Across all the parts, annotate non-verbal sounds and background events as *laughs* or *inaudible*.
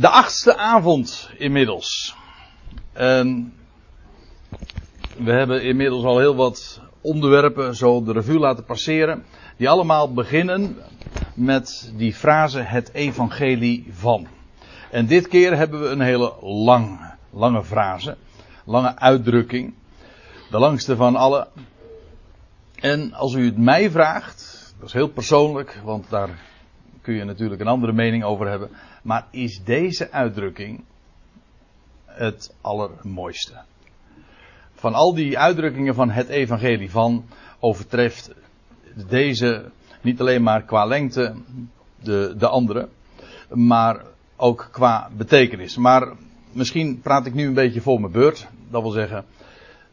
De achtste avond inmiddels. En we hebben inmiddels al heel wat onderwerpen zo de revue laten passeren. Die allemaal beginnen met die frase het evangelie van. En dit keer hebben we een hele lange, lange frase. Lange uitdrukking. De langste van alle. En als u het mij vraagt, dat is heel persoonlijk, want daar kun je natuurlijk een andere mening over hebben. Maar is deze uitdrukking het allermooiste? Van al die uitdrukkingen van het evangelie van overtreft deze niet alleen maar qua lengte de, de andere, maar ook qua betekenis. Maar misschien praat ik nu een beetje voor mijn beurt. Dat wil zeggen,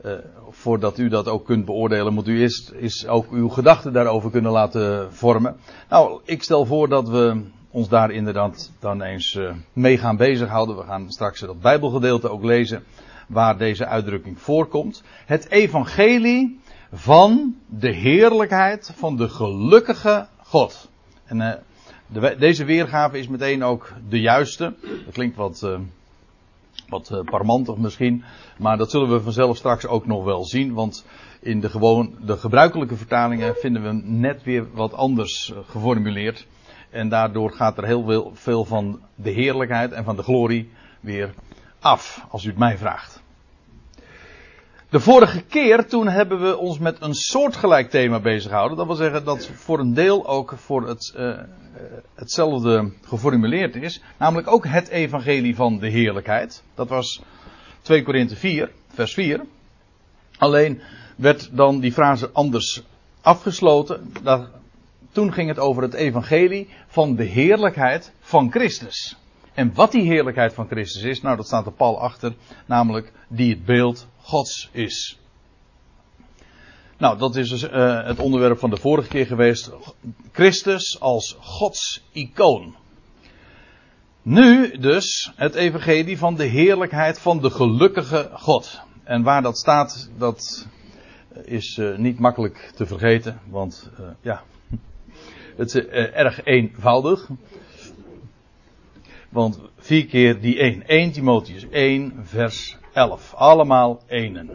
uh, voordat u dat ook kunt beoordelen, moet u eerst is ook uw gedachten daarover kunnen laten vormen. Nou, ik stel voor dat we ons daar inderdaad dan eens uh, mee gaan bezighouden. We gaan straks dat Bijbelgedeelte ook lezen waar deze uitdrukking voorkomt. Het evangelie van de heerlijkheid van de gelukkige God. En uh, de, deze weergave is meteen ook de juiste. Dat klinkt wat, uh, wat parmantig misschien. Maar dat zullen we vanzelf straks ook nog wel zien. Want in de, gewoon, de gebruikelijke vertalingen vinden we hem net weer wat anders geformuleerd. En daardoor gaat er heel veel, van de heerlijkheid en van de glorie weer af, als u het mij vraagt. De vorige keer toen hebben we ons met een soortgelijk thema bezig gehouden. Dat wil zeggen dat voor een deel ook voor het, uh, hetzelfde geformuleerd is. Namelijk ook het evangelie van de heerlijkheid. Dat was 2 Korinthe 4, vers 4. Alleen werd dan die frase anders afgesloten. Toen ging het over het evangelie van de heerlijkheid van Christus. En wat die heerlijkheid van Christus is, nou dat staat er pal achter, namelijk die het beeld Gods is. Nou, dat is dus uh, het onderwerp van de vorige keer geweest. Christus als Gods icoon. Nu dus het evangelie van de heerlijkheid van de gelukkige God. En waar dat staat, dat is uh, niet makkelijk te vergeten, want uh, ja, het is erg eenvoudig. Want vier keer die één. 1 Timotheus 1 vers 11. Allemaal enen.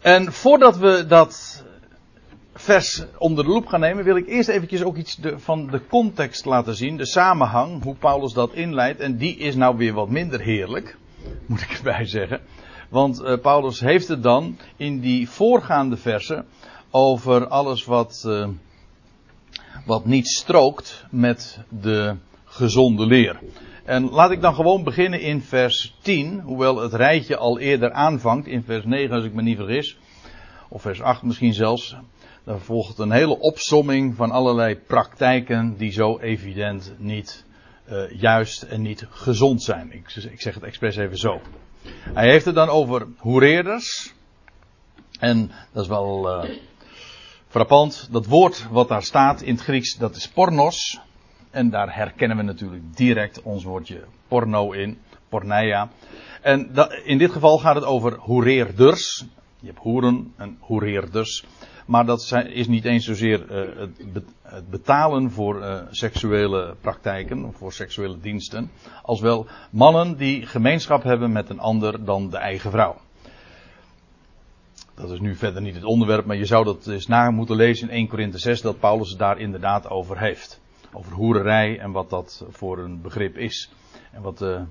En voordat we dat vers onder de loep gaan nemen, wil ik eerst eventjes ook iets van de context laten zien. De samenhang, hoe Paulus dat inleidt. En die is nou weer wat minder heerlijk, *laughs* moet ik erbij zeggen. Want uh, Paulus heeft het dan in die voorgaande versen over alles wat, uh, wat niet strookt met de gezonde leer. En laat ik dan gewoon beginnen in vers 10, hoewel het rijtje al eerder aanvangt, in vers 9 als ik me niet vergis, of vers 8 misschien zelfs. Dan volgt een hele opsomming van allerlei praktijken die zo evident niet uh, juist en niet gezond zijn. Ik, zeg het expres even zo. Hij heeft het dan over hoereerders. En dat is wel uh, frappant. Dat woord wat daar staat in het Grieks, dat is pornos. En daar herkennen we natuurlijk direct ons woordje porno in, porneia. En dat, in dit geval gaat het over hoereerders. Je hebt hoeren en hoereerders. Maar dat is niet eens zozeer uh, het, be, het, betalen voor uh, seksuele praktijken, voor seksuele diensten. Als wel mannen die gemeenschap hebben met een ander dan de eigen vrouw. Dat is nu verder niet het onderwerp, maar je zou dat eens na moeten lezen in 1 Korinthe 6, dat Paulus het daar inderdaad over heeft over hoererij en wat dat voor een begrip is. En wat de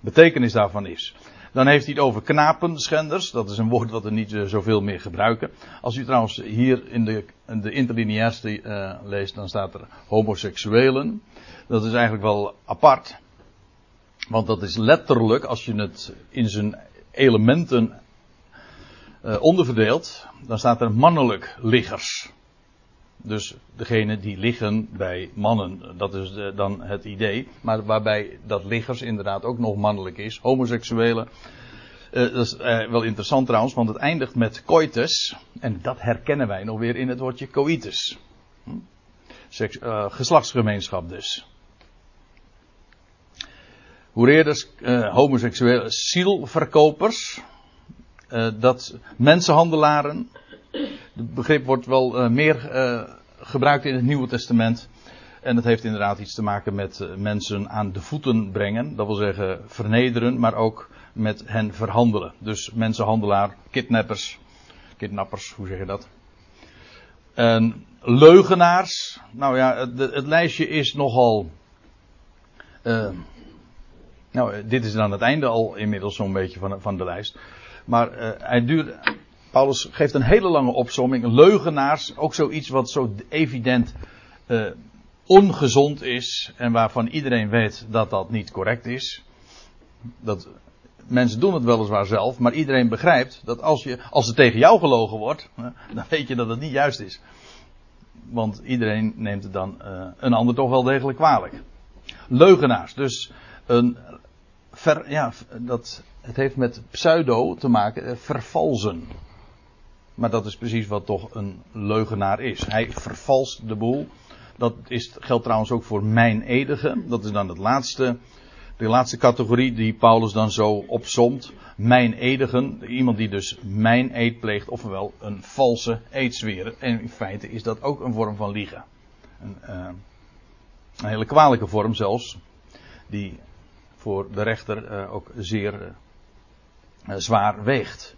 betekenis daarvan is. Dan heeft hij het over knapenschenders. Dat is een woord wat we niet zoveel meer gebruiken. Als u trouwens hier in de, in de uh, leest, dan staat er homoseksuelen. Dat is eigenlijk wel apart. Want dat is letterlijk, als je het in zijn elementen uh, onderverdeelt, dan staat er mannelijk liggers. Dus degene die liggen bij mannen, dat is dan het idee. Maar waarbij dat liggers inderdaad ook nog mannelijk is. Homoseksuelen. Uh, dat is uh, wel interessant trouwens, want het eindigt met coitus. En dat herkennen wij nog weer in het woordje coitus. Hm? Geslachtsgemeenschap dus. Hoereerders, homoseksuele zielverkopers. Dat mensenhandelaren het begrip wordt wel uh, meer uh, gebruikt in het Nieuwe Testament. En het heeft inderdaad iets te maken met eh, mensen aan de voeten brengen. Dat wil zeggen vernederen, maar ook met hen verhandelen. Dus mensenhandelaar, kidnappers. Kidnappers, hoe zeg je dat? En leugenaars. Nou ja, het, het lijstje is nogal. Nou, dit is dan het einde al inmiddels zo'n beetje van, van de lijst. Maar uh, hij duurt. Paulus geeft een hele lange opzomming. Leugenaars, ook zoiets wat zo evident uh, ongezond is en waarvan iedereen weet dat dat niet correct is. Dat, mensen doen het weliswaar zelf, maar iedereen begrijpt dat als, je, als er tegen jou gelogen wordt, dan weet je dat het niet juist is. Want iedereen neemt het dan uh, een ander toch wel degelijk kwalijk. Leugenaars, dus een ver, ja, dat, het heeft met pseudo te maken, eh, vervalsen. Maar dat is precies wat toch een leugenaar is. Hij vervalst de boel. Dat is, geldt trouwens ook voor mijn edige. Dat is dan het laatste, de laatste categorie die Paulus dan zo opsomt. Mijn edigen. Iemand die dus mijn eed pleegt, ofwel een valse eedzweren. En in feite is dat ook een vorm van liegen. Een, uh, een hele kwalijke vorm zelfs. Die voor de rechter uh, ook zeer zwaar weegt.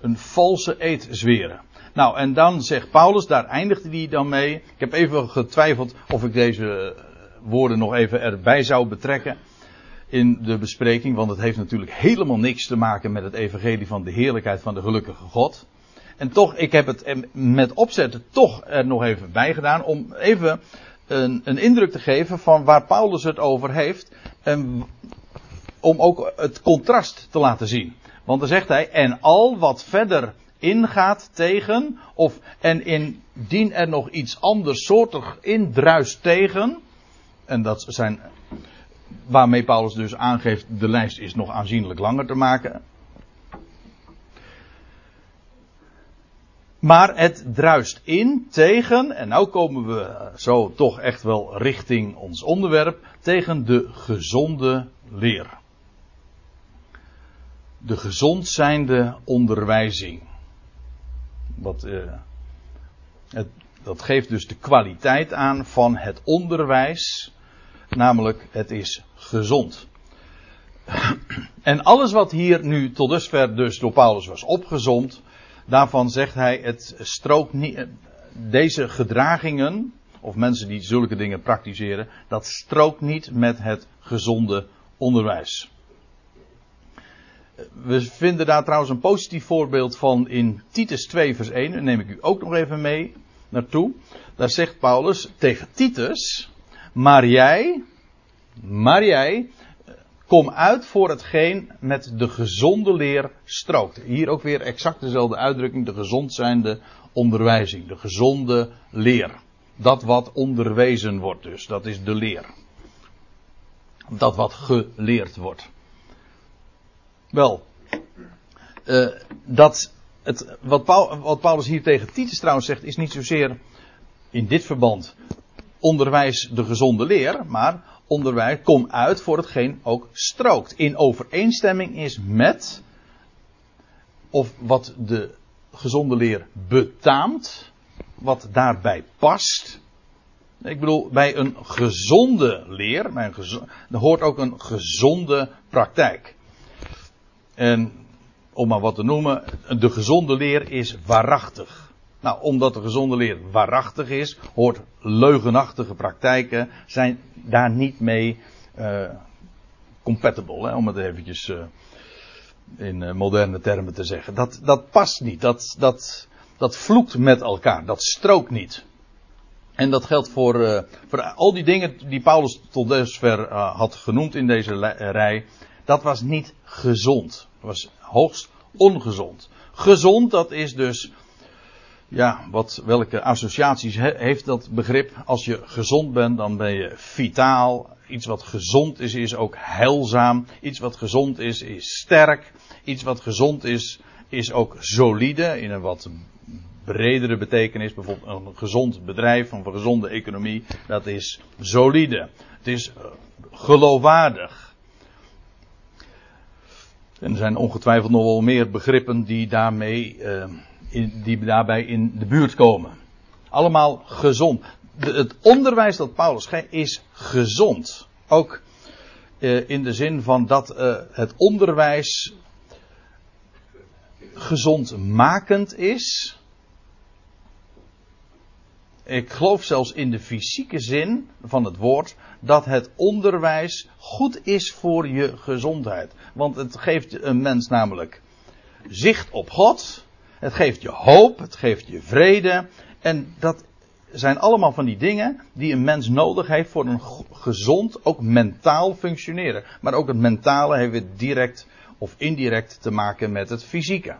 Een valse eed zweren. Nou, en dan zegt Paulus, daar eindigt hij dan mee. Ik heb even getwijfeld of ik deze woorden nog even erbij zou betrekken in de bespreking, want het heeft natuurlijk helemaal niks te maken met het evangelie van de heerlijkheid van de gelukkige God. En toch, ik heb het met opzet toch er nog even bij gedaan om even een, een indruk te geven van waar Paulus het over heeft. En om ook het contrast te laten zien. Want dan zegt hij, en al wat verder ingaat tegen, of en indien er nog iets anders soortig indruist tegen, en dat zijn, waarmee Paulus dus aangeeft, de lijst is nog aanzienlijk langer te maken. Maar het druist in tegen, en nou komen we zo toch echt wel richting ons onderwerp, tegen de gezonde leer. De gezond zijnde onderwijzing. Wat, uh, het, dat geeft dus de kwaliteit aan van het onderwijs, namelijk het is gezond. En alles wat hier nu tot dusver dus door Paulus was opgezond, daarvan zegt hij het strookt niet, deze gedragingen, of mensen die zulke dingen praktiseren, dat strookt niet met het gezonde onderwijs. We vinden daar trouwens een positief voorbeeld van in Titus 2 vers 1. Daar neem ik u ook nog even mee naartoe. Daar zegt Paulus tegen Titus, maar jij, maar jij, kom uit voor hetgeen met de gezonde leer strookt. Hier ook weer exact dezelfde uitdrukking, de gezond zijnde onderwijzing, de gezonde leer. Dat wat onderwezen wordt dus, dat is de leer. Dat wat geleerd wordt. Wel, uh, dat het, wat Paulus hier tegen Titus trouwens zegt, is niet zozeer in dit verband onderwijs de gezonde leer, maar onderwijs kom uit voor hetgeen ook strookt. In overeenstemming is met, of wat de gezonde leer betaamt, wat daarbij past. Ik bedoel, bij een gezonde leer, bij een gezonde, er hoort ook een gezonde praktijk. En om maar wat te noemen, de gezonde leer is waarachtig. Nou, omdat de gezonde leer waarachtig is, hoort leugenachtige praktijken zijn daar niet mee uh, compatible, hè, om het eventjes uh, in uh, moderne termen te zeggen. Dat, dat past niet, dat, dat, dat vloekt met elkaar, dat strookt niet. En dat geldt voor, voor al die dingen die Paulus tot dusver had genoemd in deze rij. Dat was niet gezond. Was hoogst ongezond. Gezond, dat is dus, ja, wat, welke associaties heeft dat begrip? Als je gezond bent, dan ben je vitaal. Iets wat gezond is, is ook heilzaam. Iets wat gezond is, is sterk. Iets wat gezond is, is ook solide in een wat bredere betekenis. Bijvoorbeeld een gezond bedrijf een gezonde economie. Dat is solide. Het is geloofwaardig. En er zijn ongetwijfeld nog wel meer begrippen die, daarmee, in, die daarbij in de buurt komen. Allemaal gezond. Het onderwijs dat Paulus geeft is gezond. Ook uh, in de zin van dat uh, het onderwijs gezondmakend is. Ik geloof zelfs in de fysieke zin van het woord dat het onderwijs goed is voor je gezondheid. Want het geeft een mens namelijk zicht op God. Het geeft je hoop, het geeft je vrede. En dat zijn allemaal van die dingen die een mens nodig heeft voor een gezond, ook mentaal functioneren. Maar ook het mentale heeft weer direct of indirect te maken met het fysieke.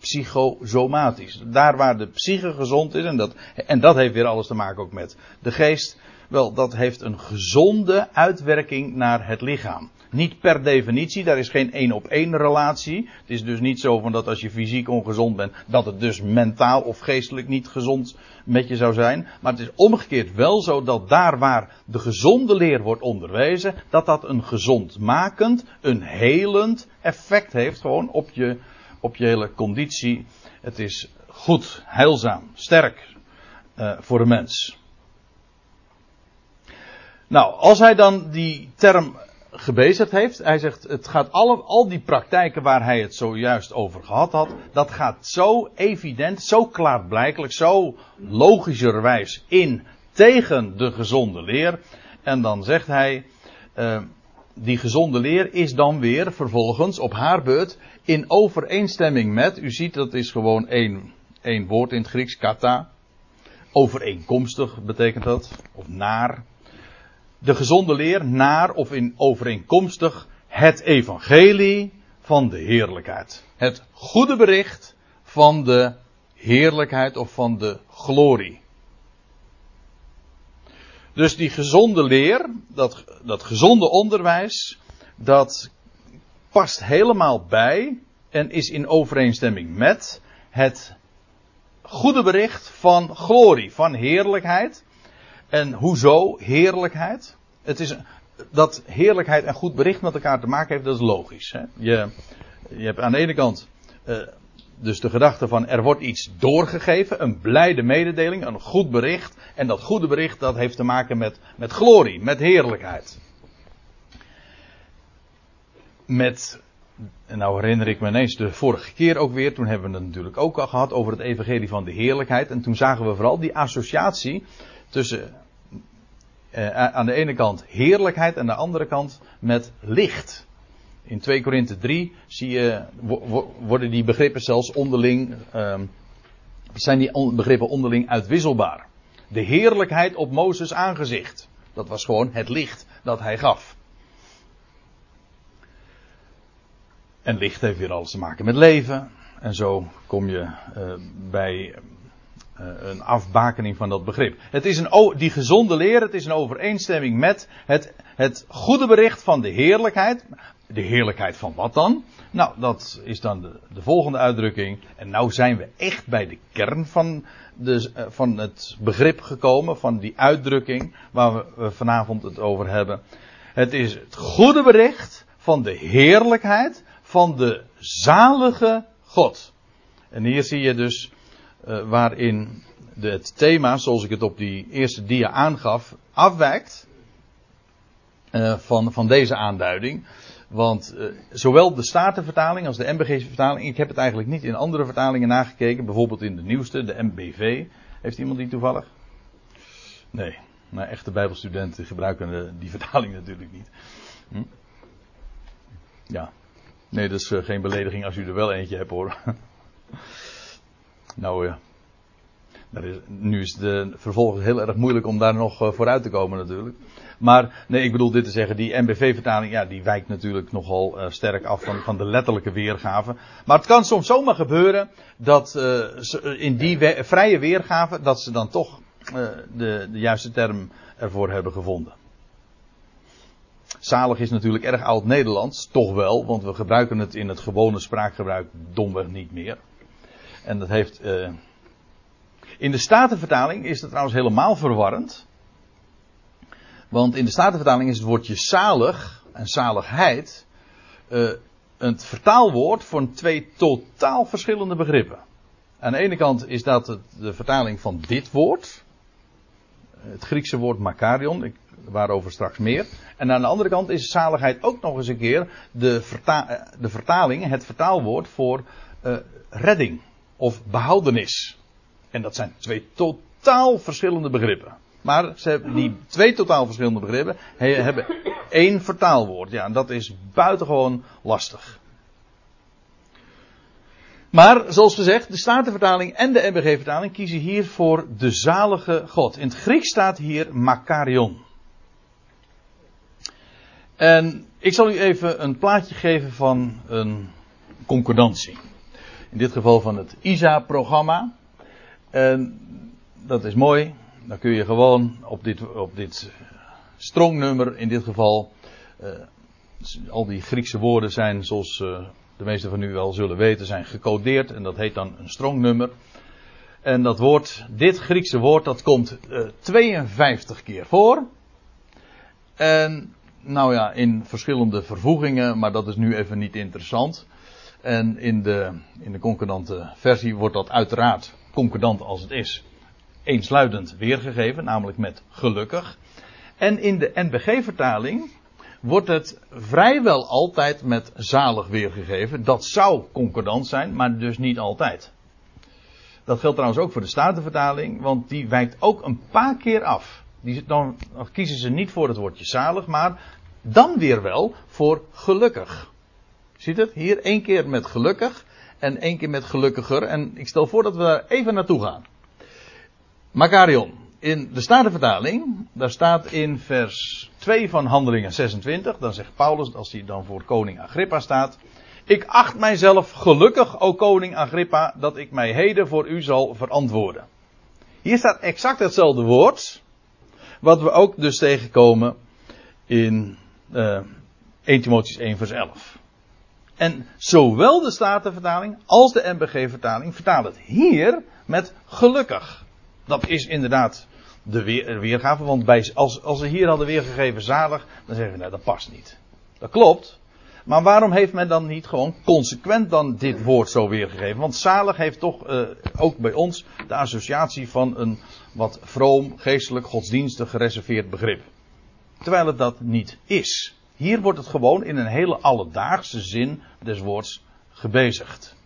Psychosomatisch. Daar waar de psyche gezond is, en dat, en dat heeft weer alles te maken ook met de geest. Wel, dat heeft een gezonde uitwerking naar het lichaam. Niet per definitie, daar is geen één op één relatie. Het is dus niet zo van dat als je fysiek ongezond bent, dat het dus mentaal of geestelijk niet gezond met je zou zijn. Maar het is omgekeerd wel zo dat daar waar de gezonde leer wordt onderwezen, dat dat een gezondmakend, een helend effect heeft gewoon op je, op je hele conditie. Het is goed, heilzaam, sterk uh, voor de mens. Nou, als hij dan die term gebezigd heeft. Hij zegt, het gaat alle, al die praktijken waar hij het zojuist over gehad had, dat gaat zo evident, zo klaarblijkelijk, zo logischerwijs in tegen de gezonde leer. En dan zegt hij, uh, die gezonde leer is dan weer vervolgens op haar beurt in overeenstemming met, u ziet dat is gewoon één, één woord in het Grieks, kata. Overeenkomstig betekent dat, of naar de gezonde leer naar of in overeenkomstig het evangelie van de heerlijkheid. Het goede bericht van de heerlijkheid of van de glorie. Dus die gezonde leer, dat, dat gezonde onderwijs, dat past helemaal bij en is in overeenstemming met het goede bericht van glorie, van heerlijkheid. En hoezo heerlijkheid? Het is, dat heerlijkheid en goed bericht met elkaar te maken heeft, dat is logisch. Hè? Je, je hebt aan de ene kant uh, dus de gedachte van er wordt iets doorgegeven, een blijde mededeling, een goed bericht. En dat goede bericht dat heeft te maken met, met glorie, met heerlijkheid. Met, nou herinner ik me ineens de vorige keer ook weer, toen hebben we het natuurlijk ook al gehad over het evangelie van de heerlijkheid. En toen zagen we vooral die associatie tussen uh, aan de ene kant heerlijkheid en aan de andere kant met licht. In 2 Korinthe 3 zie je, worden die begrippen zelfs onderling, uh, zijn die begrippen onderling uitwisselbaar. De heerlijkheid op Mozes aangezicht. Dat was gewoon het licht dat hij gaf. En licht heeft weer alles te maken met leven. En zo kom je uh, bij uh, een afbakening van dat begrip. Het is een, die gezonde leer, het is een overeenstemming met het, het goede bericht van de heerlijkheid. De heerlijkheid van wat dan? Nou, dat is dan de, de volgende uitdrukking. En nou zijn we echt bij de kern van, de, uh, van het begrip gekomen, van die uitdrukking waar we, vanavond het over hebben. Het is het goede bericht van de heerlijkheid van de zalige God. En hier zie je dus uh, waarin het thema, zoals ik het op die eerste dia aangaf, afwijkt uh, van, van deze aanduiding. Want uh, zowel de Statenvertaling als de MBG-vertaling, ik heb het eigenlijk niet in andere vertalingen nagekeken, bijvoorbeeld in de nieuwste, de MBV. Heeft iemand die toevallig? Nee, maar echte Bijbelstudenten gebruiken de, die *laughs* vertaling natuurlijk niet. Hm? Ja, nee, dat is geen belediging als u er wel eentje hebt hoor. *laughs* Nou ja. Nu is het vervolgens heel erg moeilijk om daar nog uh, vooruit te komen natuurlijk. Maar nee, ik bedoel dit te zeggen, die MBV-vertaling, ja, die wijkt natuurlijk nogal uh, sterk af van, van de letterlijke weergave. Maar het kan soms zomaar gebeuren dat uh, in die vrije weergave, dat ze dan toch de, de juiste term ervoor hebben gevonden. Zalig is natuurlijk erg oud-Nederlands, toch wel, want we gebruiken het in het gewone spraakgebruik domweg niet meer. En dat heeft. In de Statenvertaling is het trouwens helemaal verwarrend. Want in de Statenvertaling is het woordje zalig en zaligheid. Uh, een vertaalwoord voor twee totaal verschillende begrippen. Aan de ene kant is dat het, de vertaling van dit woord. Het Griekse woord makarion, ik, waarover straks meer. En aan de andere kant is zaligheid ook nog eens een keer de, verta de vertaling, het vertaalwoord voor uh, redding of behoudenis. En dat zijn twee totaal verschillende begrippen. Maar ze hebben die twee totaal verschillende begrippen hebben één vertaalwoord. Ja, en dat is buitengewoon lastig. Maar, zoals gezegd, de Statenvertaling en de NBG-vertaling kiezen hier voor de zalige God. In het Grieks staat hier Makarion. En ik zal u even een plaatje geven van een concordantie. In dit geval van het ISA-programma. En dat is mooi. Dan kun je gewoon op dit, op dit strongnummer, in dit geval, uh, al die Griekse woorden zijn, zoals uh, de meesten van u wel zullen weten, zijn gecodeerd. En dat heet dan een strongnummer. En dat woord, dit Griekse woord, dat komt uh, eh, 52 keer voor. En nou ja, in verschillende vervoegingen, maar dat is nu even niet interessant. En in de, in de concordante versie wordt dat uiteraard concordant als het is, eensluidend weergegeven, namelijk met gelukkig. En in de NBG-vertaling wordt het vrijwel altijd met zalig weergegeven. Dat zou concordant zijn, maar dus niet altijd. Dat geldt trouwens ook voor de Statenvertaling, want die wijkt ook een paar keer af. Die, dan kiezen ze niet voor het woordje zalig, maar dan weer wel voor gelukkig. Ziet het? Hier één keer met gelukkig en één keer met gelukkiger. En ik stel voor dat we daar even naartoe gaan. Makarion. In de Statenvertaling, daar staat in vers 2 van Handelingen 26, dan zegt Paulus, als hij dan voor koning Agrippa staat. Ik acht mijzelf gelukkig, o koning Agrippa, dat ik mij heden voor u zal verantwoorden. Hier staat exact hetzelfde woord, wat we ook dus tegenkomen in uh, 1 Timotheüs 1 vers 11. En zowel de Statenvertaling als de NBG-vertaling vertalen het hier met gelukkig. Dat is inderdaad de weer, weergave, want bij, als, als ze hier hadden weergegeven zalig, dan zeggen we nou, dat past niet. Dat klopt. Maar waarom heeft men dan niet gewoon consequent dan dit woord zo weergegeven? Want zalig heeft toch uh, ook bij ons de associatie van een wat vroom, geestelijk, godsdienstig gereserveerd begrip. Terwijl het dat niet is. Hier wordt het gewoon in een hele alledaagse zin des woords gebezigd.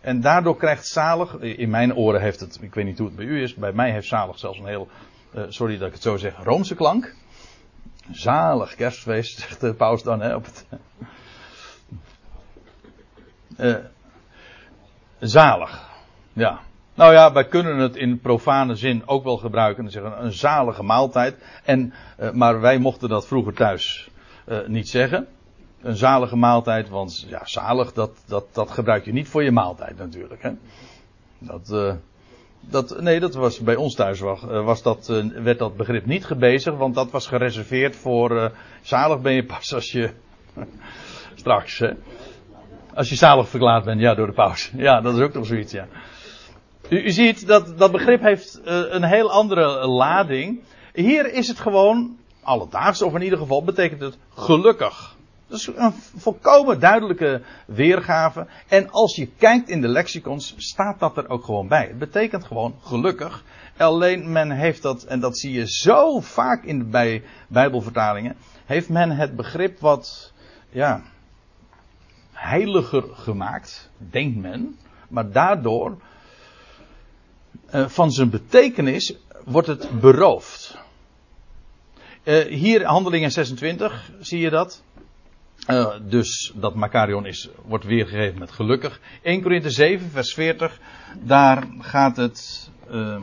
En daardoor krijgt zalig, in mijn oren heeft het, ik weet niet hoe het bij u is, bij mij heeft zalig zelfs een heel, uh, sorry dat ik het zo zeg, roomse klank. Zalig kerstfeest, *laughs* zegt de paus dan, hè, op het. Uh, zalig, ja. Nou ja, wij kunnen het in profane zin ook wel gebruiken. En zeggen een zalige maaltijd. En, uh, maar wij mochten dat vroeger thuis uh, niet zeggen. Een zalige maaltijd, want ja, zalig, dat, dat, dat gebruik je niet voor je maaltijd natuurlijk. Hè? Dat, uh, dat, nee, dat was bij ons thuis was, was dat, werd dat begrip niet gebezigd, want dat was gereserveerd voor zalig ben je pas als je *laughs* straks, hè? Als je zalig verklaard bent, ja, door de paus. Ja, dat is ook nog zoiets, ja. U, u ziet dat dat begrip heeft een heel andere lading. Hier is het gewoon alledaags, of in ieder geval betekent het gelukkig. Dat is een volkomen duidelijke weergave. En als je kijkt in de lexicons, staat dat er ook gewoon bij. Het betekent gewoon gelukkig. Alleen men heeft dat, en dat zie je zo vaak in, bij Bijbelvertalingen, heeft men het begrip wat, ja, heiliger gemaakt, denkt men. Maar daardoor, uh, van zijn betekenis, wordt het beroofd. Uh, hier, handelingen 26, zie je dat. Uh, dus dat Makarion is, wordt weergegeven met gelukkig. 1 Korinthe 7, vers 40. Daar gaat het. Uh,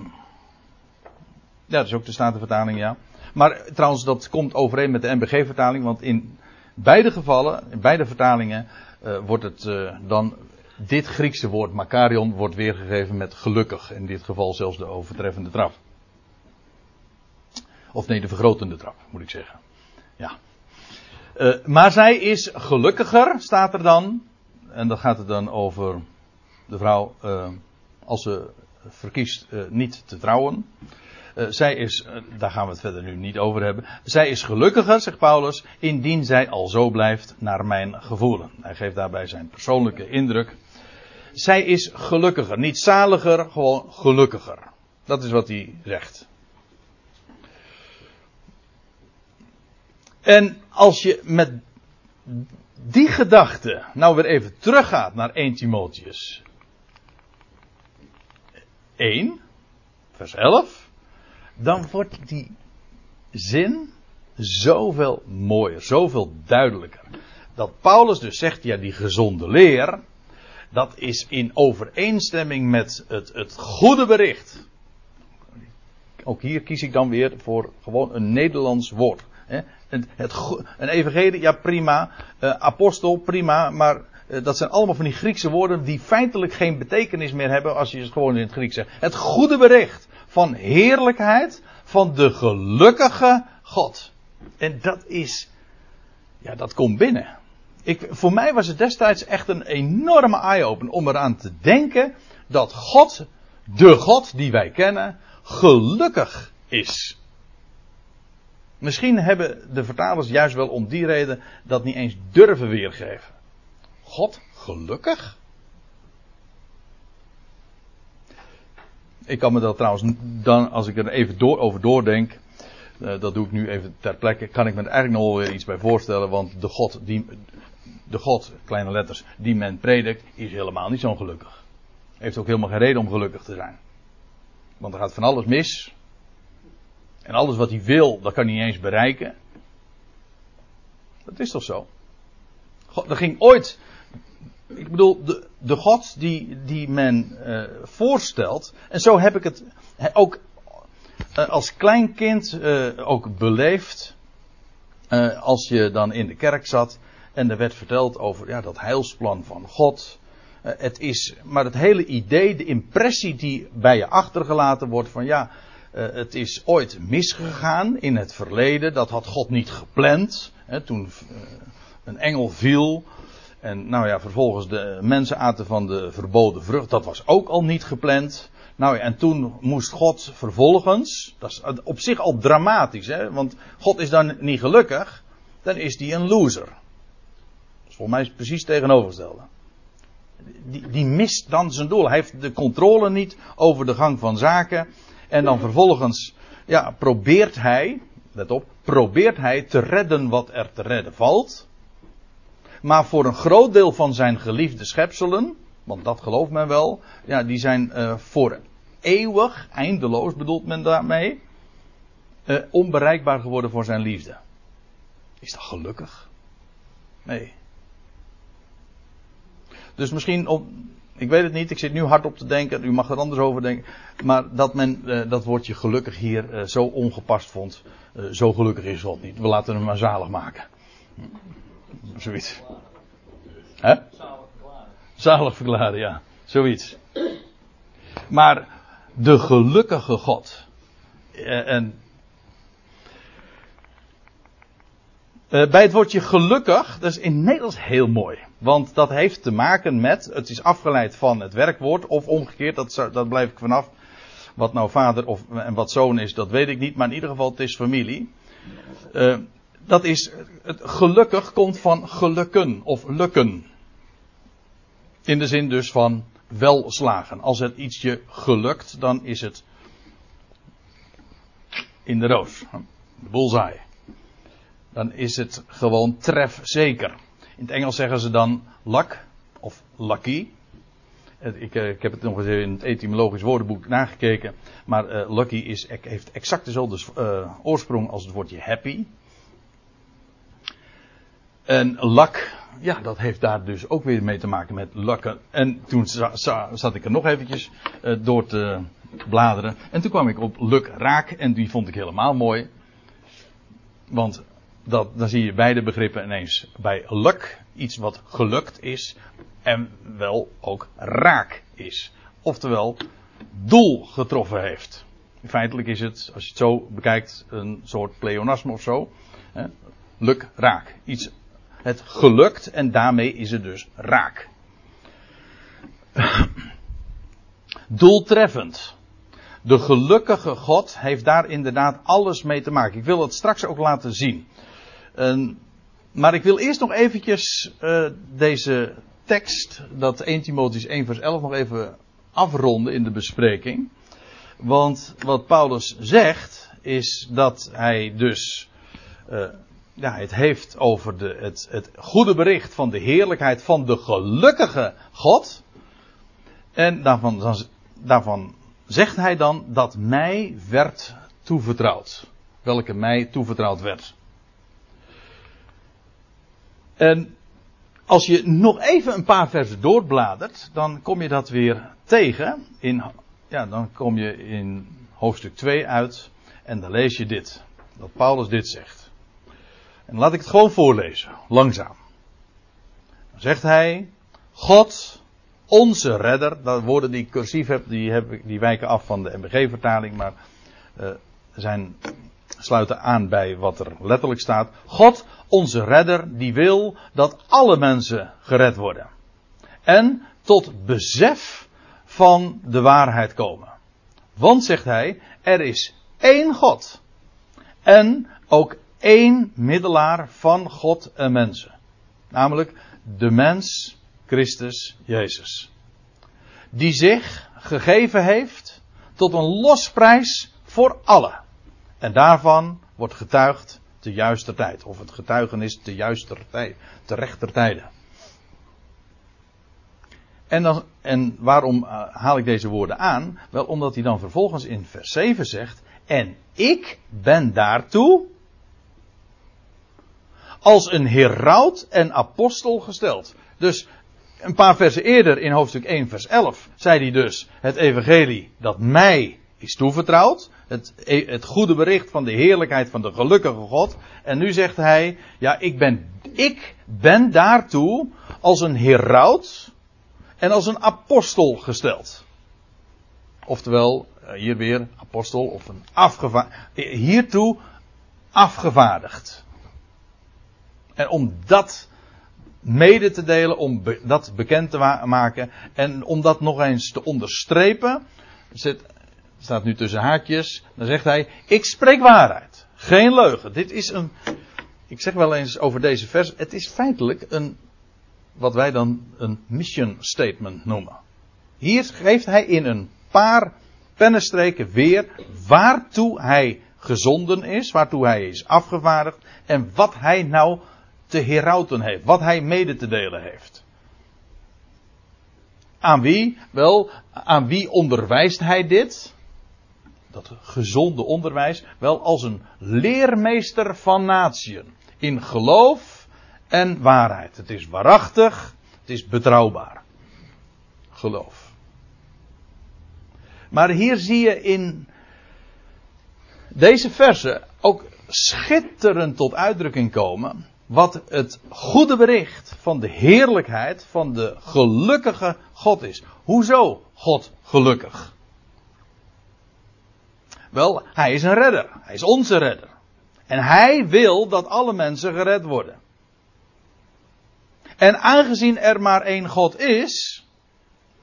ja, dat is ook de Statenvertaling, ja. Maar trouwens, dat komt overeen met de NBG-vertaling. Want in beide gevallen, in beide vertalingen, uh, wordt het dan. Dit Griekse woord Makarion wordt weergegeven met gelukkig. In dit geval zelfs de overtreffende trap. Of nee, de vergrotende trap, moet ik zeggen. Ja. Uh, maar zij is gelukkiger, staat er dan. En dan gaat het dan over de vrouw, uh, als ze verkiest uh, niet te trouwen. zij is, daar gaan we het verder nu niet over hebben. Zij is gelukkiger, zegt Paulus, indien zij al zo blijft naar mijn gevoelen. Hij geeft daarbij zijn persoonlijke indruk. zij is gelukkiger. Niet zaliger, gewoon gelukkiger. Dat is wat hij zegt. En als je met die gedachte nou weer even teruggaat naar 1 Timotheus 1, vers 11, dan wordt die zin zoveel mooier, zoveel duidelijker. Dat Paulus dus zegt, ja, die gezonde leer, dat is in overeenstemming met het, het goede bericht. Ook hier kies ik dan weer voor gewoon een Nederlands woord. Het, het, een evangelie, ja prima. Uh, apostel, prima. Maar uh, dat zijn allemaal van die Griekse woorden die feitelijk geen betekenis meer hebben als je het gewoon in het Grieks zegt. Het goede bericht van heerlijkheid van de gelukkige God. En dat is, ja dat komt binnen. Ik, voor mij was het destijds echt een enorme eye-open om eraan te denken dat God, de God die wij kennen, gelukkig is. Misschien hebben de vertalers juist wel om die reden dat niet eens durven weergeven. God gelukkig? Ik kan me dat trouwens dan, als ik er even door, over doordenk, uh, dat doe ik nu even ter plekke, kan ik me er eigenlijk nog wel weer iets bij voorstellen, want de God, die, de God, kleine letters, die men predikt, is helemaal niet zo gelukkig. Heeft ook helemaal geen reden om gelukkig te zijn. Want er gaat van alles mis. En alles wat hij wil, dat kan hij niet eens bereiken. Dat is toch zo? God, er ging ooit. Ik bedoel, de, de God die, die men uh, voorstelt. En zo heb ik het ook uh, als klein kind uh, ook beleefd. als je dan in de kerk zat. En er werd verteld over ja, dat heilsplan van God. het is, maar het hele idee, de impressie die bij je achtergelaten wordt van ja, het is ooit misgegaan in het verleden. Dat had God niet gepland. Hè, toen uh, een engel viel. En nou ja, vervolgens de mensen aten van de verboden vrucht. Dat was ook al niet gepland. Nou ja, en toen moest God vervolgens. Dat is op zich al dramatisch, hè? Want God is dan niet gelukkig. Dan is hij een loser. Dat is volgens mij precies tegenovergestelde. Die, die mist dan zijn doel. Hij heeft de controle niet over de gang van zaken. En dan vervolgens, ja, probeert hij, let op, probeert hij te redden wat er te redden valt. Maar voor een groot deel van zijn geliefde schepselen, want dat gelooft men wel, ja, die zijn uh, voor eeuwig, eindeloos bedoelt men daarmee, uh, onbereikbaar geworden voor zijn liefde. Is dat gelukkig? Nee. Dus misschien om, ik weet het niet, ik zit nu hard op te denken, u mag er anders over denken. Maar dat men uh, dat woordje gelukkig hier uh, zo ongepast vond, uh, zo gelukkig is God niet. We laten hem maar zalig maken. Zoiets. Zalig verklaren. Zalig verklaren, ja. Zoiets. Maar de gelukkige God. en bij het woordje gelukkig, dat is in Nederlands heel mooi. Want dat heeft te maken met, het is afgeleid van het werkwoord, of omgekeerd, dat, dat blijf ik vanaf. Wat nou vader of, en wat zoon is, dat weet ik niet, maar in ieder geval het is familie. Uh, dat is, het gelukkig komt van gelukken of lukken. In de zin dus van welslagen. Als het ietsje gelukt, dan is het in de roos. De bullseye dan is het gewoon trefzeker. In het Engels zeggen ze dan luck of lucky. Ik, eh, ik, heb het nog eens in het etymologisch woordenboek nagekeken. Maar uh, lucky is, heeft exact dezelfde uh, oorsprong als het woordje happy. En luck, ja, dat heeft daar dus ook weer mee te maken met lukken. En toen zat ik er nog eventjes door te bladeren. En toen kwam ik op luk raak. En die vond ik helemaal mooi. Want dat, dan zie je beide begrippen ineens bij luck, iets wat gelukt is, en wel ook raak is. Oftewel, doel getroffen heeft. Feitelijk is het, als je het zo bekijkt, een soort pleonasme of zo. Hè? Luk, raak. Iets, het gelukt en daarmee is het dus raak. *clears throat* Doeltreffend. De gelukkige God heeft daar inderdaad alles mee te maken. Ik wil het straks ook laten zien. Uh, maar ik wil eerst nog eventjes uh, deze tekst, dat 1 Timotheüs 1 vers 11 nog even afronden in de bespreking. Want wat Paulus zegt, is dat hij dus uh, ja, het heeft over de, het, het goede bericht van de heerlijkheid van de gelukkige God. En daarvan, daarvan zegt hij dan dat mij werd toevertrouwd. Welke mij toevertrouwd werd. En als je nog even een paar versen doorbladert, dan kom je dat weer tegen. In, ja, dan kom je in hoofdstuk 2 uit en dan lees je dit. Dat Paulus dit zegt. En laat ik het gewoon voorlezen, langzaam. Dan zegt hij, God, onze redder, dat woorden die ik cursief heb, die, heb, die wijken af van de MBG-vertaling, maar uh, zijn, sluiten aan bij wat er letterlijk staat. God, onze redder, die wil dat alle mensen gered worden. En tot besef van de waarheid komen. Want, zegt hij, er is één God. En ook één middelaar van God en mensen. Namelijk de mens Christus Jezus. Die zich gegeven heeft tot een losprijs voor allen. En daarvan wordt getuigd te juiste tijd. Of het getuigenis te juiste tijd, te rechter tijden. En, dan, en waarom uh, haal ik deze woorden aan? Wel omdat hij dan vervolgens in vers 7 zegt: En ik ben daartoe als een heraut en apostel gesteld. Dus een paar versen eerder in hoofdstuk 1 vers 11 zei hij dus het evangelie dat mij is toevertrouwd. Het, e, het goede bericht van de heerlijkheid van de gelukkige God. En nu zegt hij, ja ik ben, ik ben daartoe als een heraut en als een apostel gesteld. Oftewel, eh, hier weer apostel of een afgevaardigd. Hiertoe afgevaardigd. En om dat mede te delen, om dat bekend te maken en om dat nog eens te onderstrepen, zit, staat nu tussen haakjes, dan zegt hij, ik spreek waarheid, geen leugen. Dit is een, ik zeg wel eens over deze vers, het is feitelijk een, wat wij dan een mission statement noemen. Hier geeft hij in een paar pennenstreken weer waartoe hij gezonden is, waartoe hij is afgevaardigd en wat hij nou te herauten heeft, wat hij mede te delen heeft. Aan wie? Wel, aan wie onderwijst hij dit? Dat gezonde onderwijs, wel als een leermeester van natieën. In geloof en waarheid. Het is waarachtig, het is betrouwbaar. Geloof. Maar hier zie je in deze verse ook schitterend tot uitdrukking komen wat het goede bericht van de heerlijkheid van de gelukkige God is. Hoezo God gelukkig? Wel, hij is een redder. Hij is onze redder. En hij wil dat alle mensen gered worden. En aangezien er maar één God is,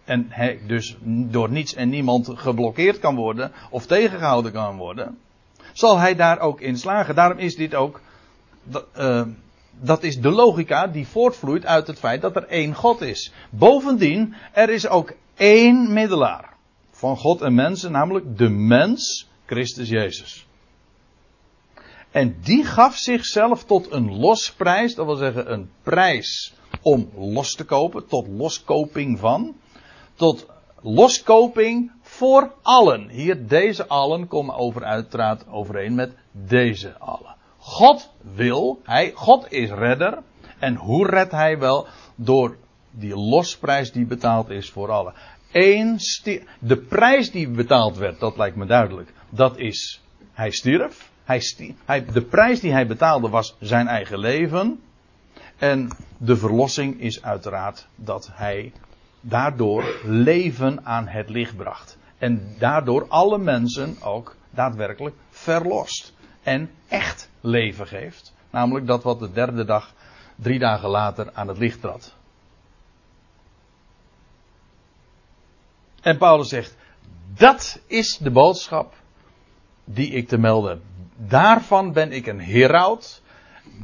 en hij dus door niets en niemand geblokkeerd kan worden of tegengehouden kan worden, zal hij daar ook in slagen. Daarom is dit ook uh, dat is de logica die voortvloeit uit het feit dat er één God is. Bovendien, er is ook één middelaar van God en mensen, namelijk de mens, Christus Jezus. En die gaf zichzelf tot een losprijs, dat wil zeggen een prijs om los te kopen, tot loskoping van, tot loskoping voor allen. Hier, deze allen komen over uiteraard overeen met deze allen. God wil, hij, God is redder. En hoe redt hij wel? Door die losprijs die betaald is voor allen. Eén de prijs die betaald werd, dat lijkt me duidelijk. Dat is, hij stierf. Hij stierf hij, de prijs die hij betaalde was zijn eigen leven. En de verlossing is uiteraard dat hij daardoor leven aan het licht bracht. En daardoor alle mensen ook daadwerkelijk verlost en echt leven geeft. Namelijk dat wat de derde dag, drie dagen later, aan het licht trad. En Paulus zegt, dat is de boodschap die ik te melden. Daarvan ben ik een heraut.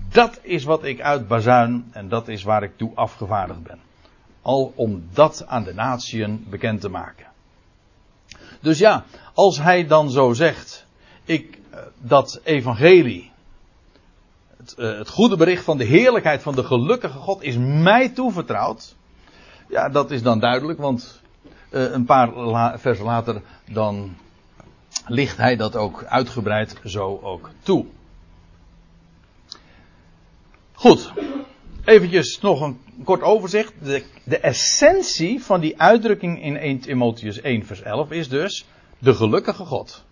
Dat is wat ik uitbazuin en dat is waar ik toe afgevaardigd ben. al om dat aan de natieën bekend te maken. Dus ja, als hij dan zo zegt, ik, eh, dat evangelie, het, uh, het goede bericht van de heerlijkheid van de gelukkige God is mij toevertrouwd. Ja, dat is dan duidelijk, want uh, een paar versen later dan licht hij dat ook uitgebreid zo ook toe. Goed, eventjes nog een kort overzicht. De, de, essentie van die uitdrukking in 1 Timotheus 1 vers 11 is dus de gelukkige God.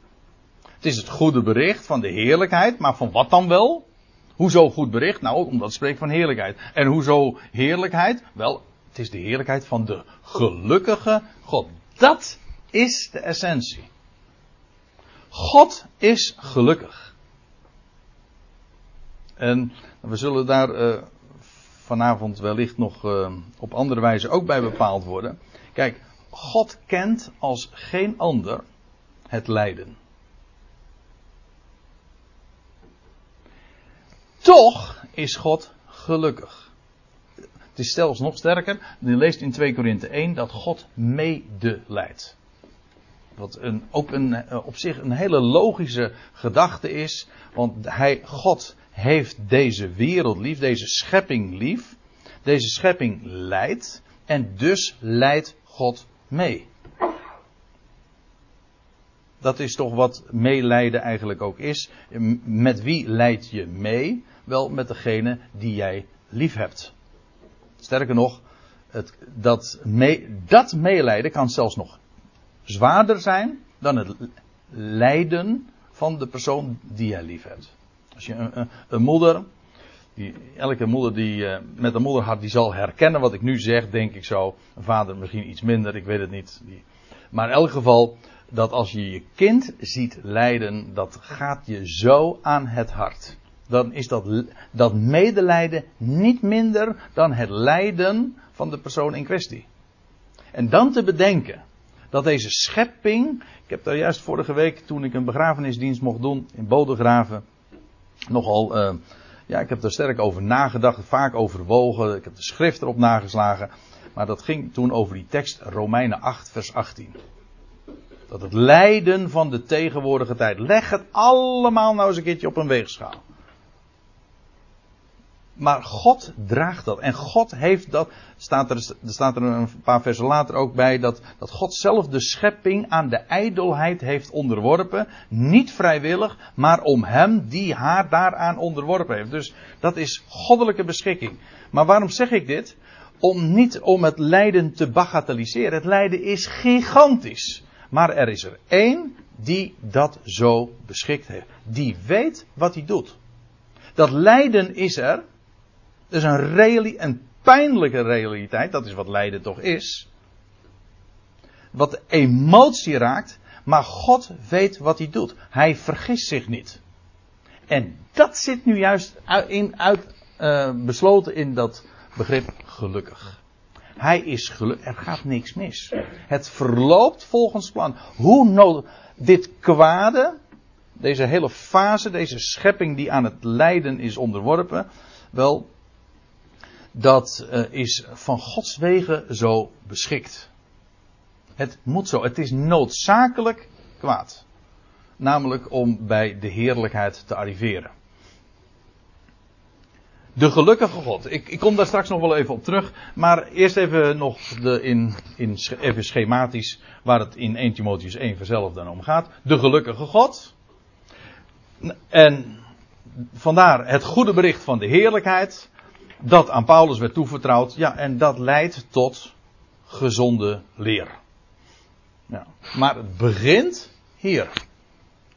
Het is het goede bericht van de heerlijkheid, maar van wat dan wel? Hoezo goed bericht? Nou, omdat het spreekt van heerlijkheid. En hoezo heerlijkheid? Wel, het is de heerlijkheid van de gelukkige God. Dat is de essentie. God is gelukkig. En we zullen daar uh, vanavond wellicht nog uh, op andere wijze ook bij bepaald worden. Kijk, God kent als geen ander het lijden. Toch is God gelukkig. Het is zelfs nog sterker. Je leest in 2 Korinthe 1 dat God medeleidt. Wat een, ook een, eh, op zich een hele logische gedachte is. Want hij, God heeft deze wereld lief, deze schepping lief. Deze schepping leidt. En dus leidt God mee. Dat is toch wat meelijden eigenlijk ook is. Met wie leid je mee? Wel met degene die jij lief hebt. Sterker nog, het, dat, mee, dat meelijden kan zelfs nog zwaarder zijn dan het lijden van de persoon die jij lief hebt. Als je een, een, moeder, die, elke moeder die uh, met een moederhart die zal herkennen wat ik nu zeg, denk ik zo. Een vader misschien iets minder, ik weet het niet. Maar in elk geval, dat als je je kind ziet lijden, dat gaat je zo aan het hart. Dan is dat, dat medelijden niet minder dan het lijden van de persoon in kwestie. En dan te bedenken dat deze schepping, ik heb daar juist vorige week toen ik een begrafenisdienst mocht doen in Bodegraven, nogal, uh, ja, ik heb er sterk over nagedacht, vaak overwogen, ik heb de schrift erop nageslagen, maar dat ging toen over die tekst Romeinen 8 vers 18. Dat het lijden van de tegenwoordige tijd, leg het allemaal nou eens een keertje op een weegschaal. Maar God draagt dat. En God heeft dat. Staat er, er staat er een paar versen later ook bij. Dat, dat God zelf de schepping aan de ijdelheid heeft onderworpen. Niet vrijwillig, maar om hem die haar daaraan onderworpen heeft. Dus dat is goddelijke beschikking. Maar waarom zeg ik dit? Om niet om het lijden te bagatelliseren. Het lijden is gigantisch. Maar er is er één die dat zo beschikt heeft. Die weet wat hij doet. Dat lijden is er. Dat is een, reali een pijnlijke realiteit. Dat is wat lijden toch is. Wat de emotie raakt. Maar God weet wat hij doet. Hij vergist zich niet. En dat zit nu juist in, uit, uh, besloten in dat begrip gelukkig. Hij is gelukkig. Er gaat niks mis. Het verloopt volgens plan. Hoe nodig. Dit kwade. Deze hele fase. Deze schepping die aan het lijden is onderworpen. Wel. Dat uh, is van Gods wegen zo beschikt. Het moet zo. Het is noodzakelijk kwaad. Namelijk om bij de heerlijkheid te arriveren. De gelukkige God. Ik, ik, kom daar straks nog wel even op terug. Maar eerst even nog de in, in, even schematisch waar het in 1 Timotheus 1 vanzelf dan om gaat. De gelukkige God. En vandaar het goede bericht van de heerlijkheid. Dat aan Paulus werd toevertrouwd. Ja, en dat leidt tot gezonde leer. Maar het begint hier.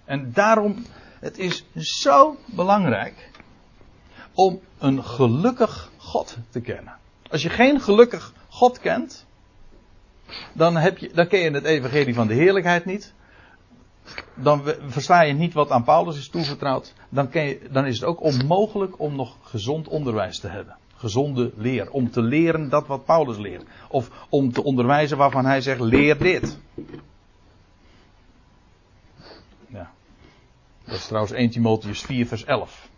En daarom, het is zo belangrijk om een gelukkig God te kennen. Als je geen gelukkig God kent, dan, heb je, dan ken je het evangelie van de heerlijkheid niet. Dan versta je niet wat aan Paulus is toevertrouwd. Dan, je, dan is het ook onmogelijk om nog gezond onderwijs te hebben. Gezonde leer. Om te leren dat wat Paulus leert. Of om te onderwijzen waarvan hij zegt, leer dit. Ja. Dat is trouwens 1 Timotheus 4 vers 11.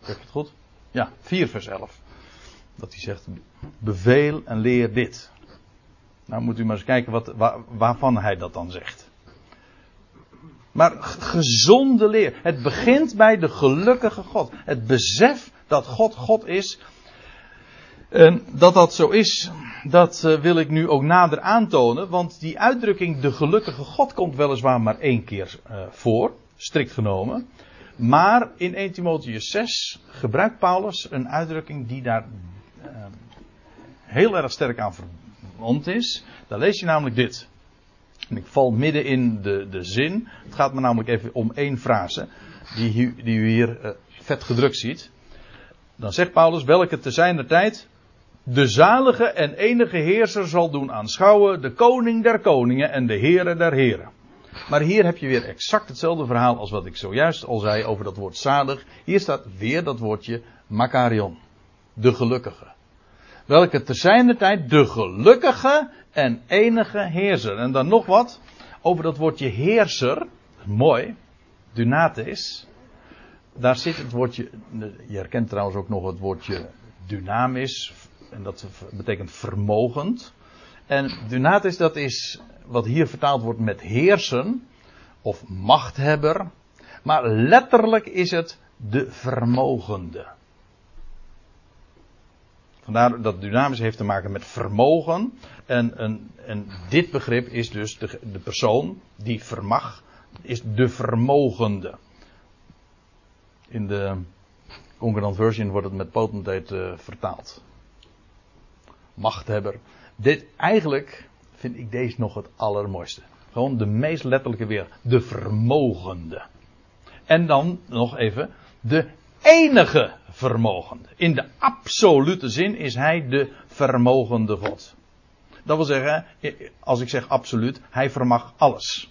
Zeg je het goed? Ja, 4 vers 11. Dat hij zegt, beveel en leer dit. Nou moet u maar eens kijken wat, waarvan hij dat dan zegt. Maar gezonde leer. Het begint bij de gelukkige God. Het besef dat God God is. En dat dat zo is, dat eh, wil ik nu ook nader aantonen. Want die uitdrukking de gelukkige God komt weliswaar maar één keer uh, voor. Strikt genomen. Maar in 1 Timotheus 6 gebruikt Paulus een uitdrukking die daar uh, heel erg sterk aan verwant is. Daar lees je namelijk dit. Ik val midden in de, de zin. Het gaat me namelijk even om één frase. Die, die u hier uh, vet gedrukt ziet. Dan zegt Paulus, welke te zijner tijd de zalige en enige heerser zal doen aanschouwen, de koning der koningen en de Heere der heren. Maar hier heb je weer exact hetzelfde verhaal als wat ik zojuist al zei over dat woord zalig. Hier staat weer dat woordje Makarion, de gelukkige. Welke te zijner tijd de gelukkige en enige heerser. En dan nog wat over dat woordje heerser. Mooi. Dunatis. Daar zit het woordje. Je herkent trouwens ook nog het woordje dynamis. En dat betekent vermogend. En dunatis, dat is wat hier vertaald wordt met heersen. Of machthebber. Maar letterlijk is het de vermogende. Vandaar dat dynamisch heeft te maken met vermogen. En, en, dit begrip is dus de, de persoon die vermag, is de vermogende. In de Concordant Version wordt het met potentate uh, vertaald. Machthebber. Dit, eigenlijk vind ik deze nog het allermooiste. Gewoon de meest letterlijke weer. De vermogende. En dan nog even de enige vermogende. In de absolute zin is hij de vermogende God. Dat wil zeggen, als ik zeg absoluut, hij vermag alles.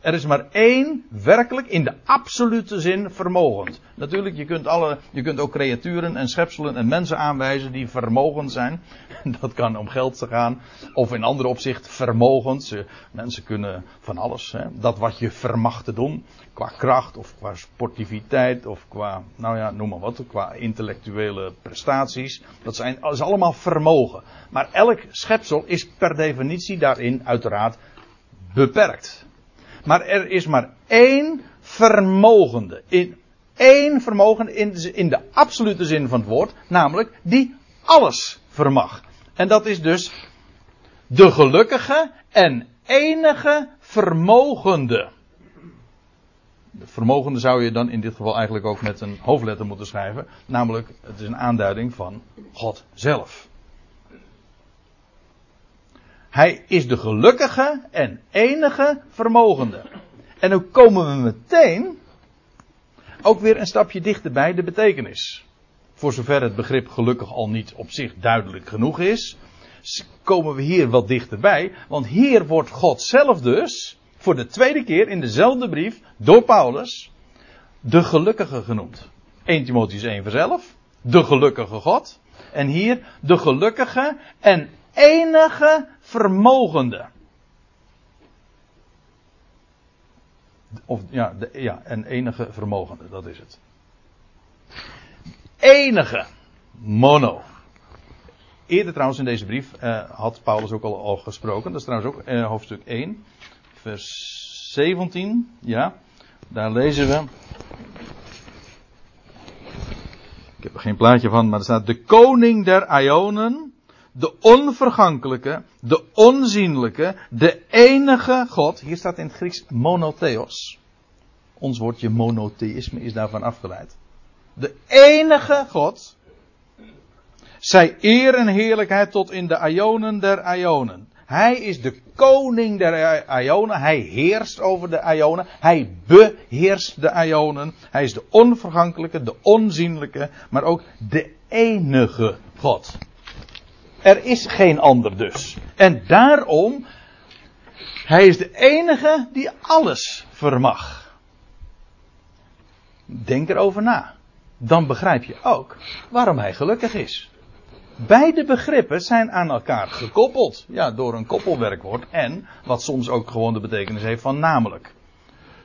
Er is maar één werkelijk in de absolute zin vermogend. Natuurlijk, je kunt, alle, je kunt ook creaturen en schepselen en mensen aanwijzen die vermogend zijn. *laughs* Dat kan om geld te gaan. Of in andere opzicht vermogend. Mensen kunnen van alles. Hè. Dat wat je vermag te doen. Qua kracht of qua sportiviteit of qua, nou ja, noem maar wat. Qua intellectuele prestaties. Dat, zijn, dat is allemaal vermogen. Maar elk schepsel is per definitie daarin uiteraard beperkt. Maar er is maar één vermogende. In één vermogen in de, in de absolute zin van het woord. Namelijk die alles vermag. En dat is dus de gelukkige en enige vermogende. De vermogende zou je dan in dit geval eigenlijk ook met een hoofdletter moeten schrijven. Namelijk, het is een aanduiding van God zelf. Hij is de gelukkige en enige vermogende. En dan komen we meteen ook weer een stapje dichterbij de betekenis. Voor zover het begrip gelukkig al niet op zich duidelijk genoeg is, komen we hier wat dichterbij. Want hier wordt God zelf dus, voor de tweede keer in dezelfde brief, door Paulus, de gelukkige genoemd. 1 Timotheus 1 vanzelf, de gelukkige God. En hier de gelukkige en enige vermogende. Of ja, de, ja, en enige vermogende, dat is het. Enige. Mono. Eerder trouwens in deze brief uh, had Paulus ook al, al gesproken. Dat is trouwens ook uh, hoofdstuk 1, vers 17. Ja, daar lezen we. Ik heb er geen plaatje van, maar er staat: De koning der Ionen de onvergankelijke, de onzienlijke, de enige God. Hier staat in het Grieks monotheos. Ons woordje monotheïsme is daarvan afgeleid. De enige God. Zij eer en heerlijkheid tot in de Ionen der Ionen. Hij is de koning der Ionen. Hij heerst over de Ionen. Hij beheerst de Ionen. Hij is de onvergankelijke, de onzienlijke, maar ook de enige God. Er is geen ander dus. En daarom, hij is de enige die alles vermag. Denk erover na. Dan begrijp je ook waarom hij gelukkig is. Beide begrippen zijn aan elkaar gekoppeld. Ja, door een koppelwerkwoord. En wat soms ook gewoon de betekenis heeft van namelijk.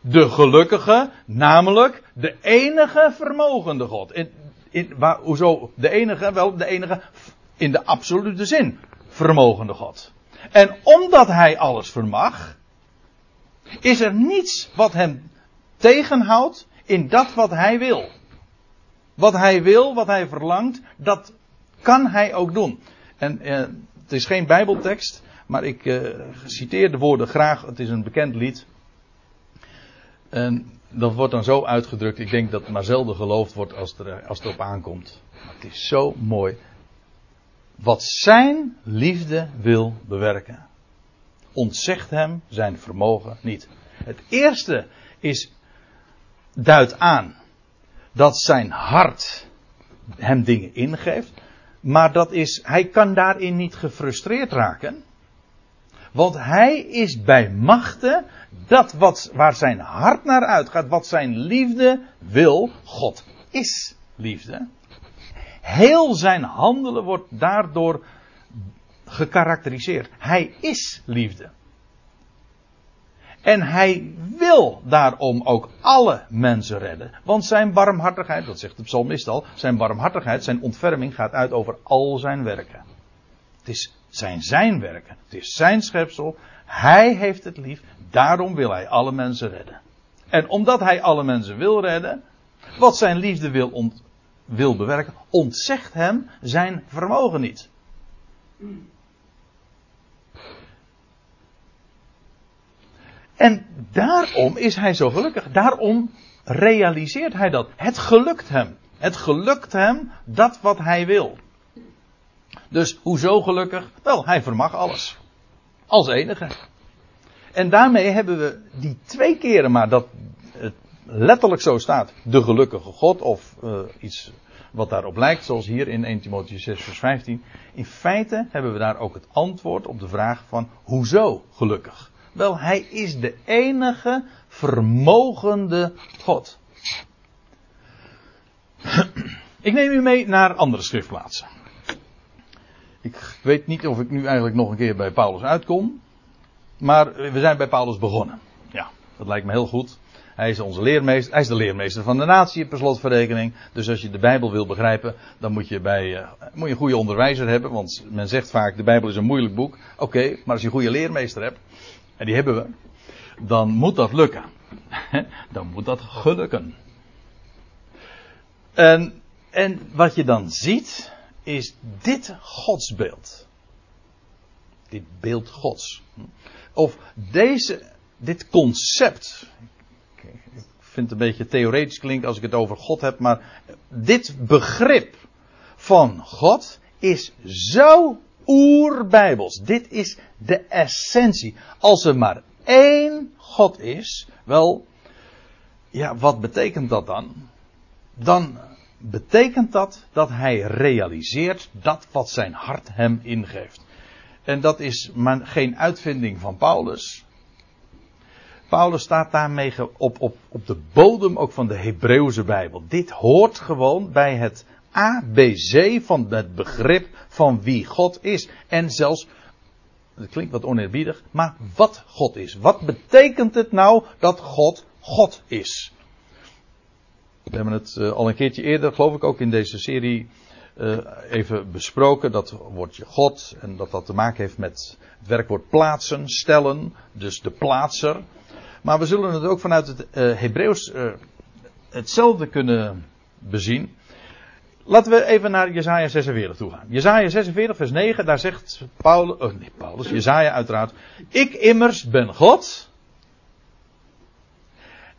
De gelukkige, namelijk de enige vermogende God. In, in, hoezo de enige? Wel, de enige in de absolute zin. vermogende God. En omdat hij alles vermag, is er niets wat hem tegenhoudt in dat wat hij wil. Wat hij wil, wat hij verlangt, dat kan hij ook doen. En eh, het is geen Bijbeltekst, maar ik eh, citeer de woorden graag. Het is een bekend lied. En dat wordt dan zo uitgedrukt. Ik denk dat het maar zelden geloofd wordt als, er, als het erop aankomt. Maar het is zo mooi. Wat zijn liefde wil bewerken, ontzegt hem zijn vermogen niet. Het eerste is, duidt aan dat zijn hart hem dingen ingeeft. Maar dat is, hij kan daarin niet gefrustreerd raken. Want hij is bij machten dat wat, waar zijn hart naar uitgaat, wat zijn liefde wil, God is liefde. Heel zijn handelen wordt daardoor gekarakteriseerd. Hij is liefde. En hij wil daarom ook alle mensen redden. Want zijn barmhartigheid, dat zegt de psalmist al, zijn barmhartigheid, zijn ontferming gaat uit over al zijn werken. Het is zijn zijn werken. Het is zijn schepsel. Hij heeft het lief. Daarom wil hij alle mensen redden. En omdat hij alle mensen wil redden, wat zijn liefde wil, ont, wil bewerken, ontzegt hem zijn vermogen niet. En daarom is hij zo gelukkig. Daarom realiseert hij dat. Het gelukt hem. Het gelukt hem dat wat hij wil. Dus hoezo gelukkig? Wel, hij vermag alles. Als enige. En daarmee hebben we die twee keren maar dat letterlijk zo staat. De gelukkige God of uh, iets wat daarop lijkt. Zoals hier in 1 Timotheüs 6 vers 15. In feite hebben we daar ook het antwoord op de vraag van hoezo gelukkig? Wel, hij is de enige vermogende God. Ik neem u mee naar andere schriftplaatsen. Ik weet niet of ik nu eigenlijk nog een keer bij Paulus uitkom. Maar we zijn bij Paulus begonnen. Ja, dat lijkt me heel goed. Hij is onze leermeester. Hij is de leermeester van de natie per slotverrekening. Dus als je de Bijbel wil begrijpen, dan moet je, bij, uh, moet je een goede onderwijzer hebben. Want men zegt vaak, de Bijbel is een moeilijk boek. Oké, maar als je een goede leermeester hebt, en die hebben we, dan moet dat lukken. *laughs* dan moet dat gelukken. En, en wat je dan ziet, is dit godsbeeld. Dit beeld gods. Of deze, dit concept. Ik vind het een beetje theoretisch klinken als ik het over God heb, maar dit begrip van God is zo oerbijbels. Dit is de essentie. Als er maar één God is, wel, ja, wat betekent dat dan? Dan betekent dat dat hij realiseert dat wat zijn hart hem ingeeft. En dat is maar geen uitvinding van Paulus. Paulus staat daarmee op, op, op de bodem ook van de Hebreeuwse Bijbel. Dit hoort gewoon bij het ABC van het begrip van wie God is. En zelfs, dat klinkt wat oneerbiedig, maar wat God is. Wat betekent het nou dat God God is? We hebben het uh, al een keertje eerder, geloof ik ook in deze serie, uh, even besproken. Dat woordje God en dat dat te maken heeft met het werkwoord plaatsen, stellen, dus de plaatser. Maar we zullen het ook vanuit het uh, Hebreeuws hetzelfde kunnen bezien. Laten we even naar Jesaja 46 toe gaan. Jesaja 46 vers 9, daar zegt Paulus, oh nee Paulus, Jesaja uiteraard. Ik immers ben God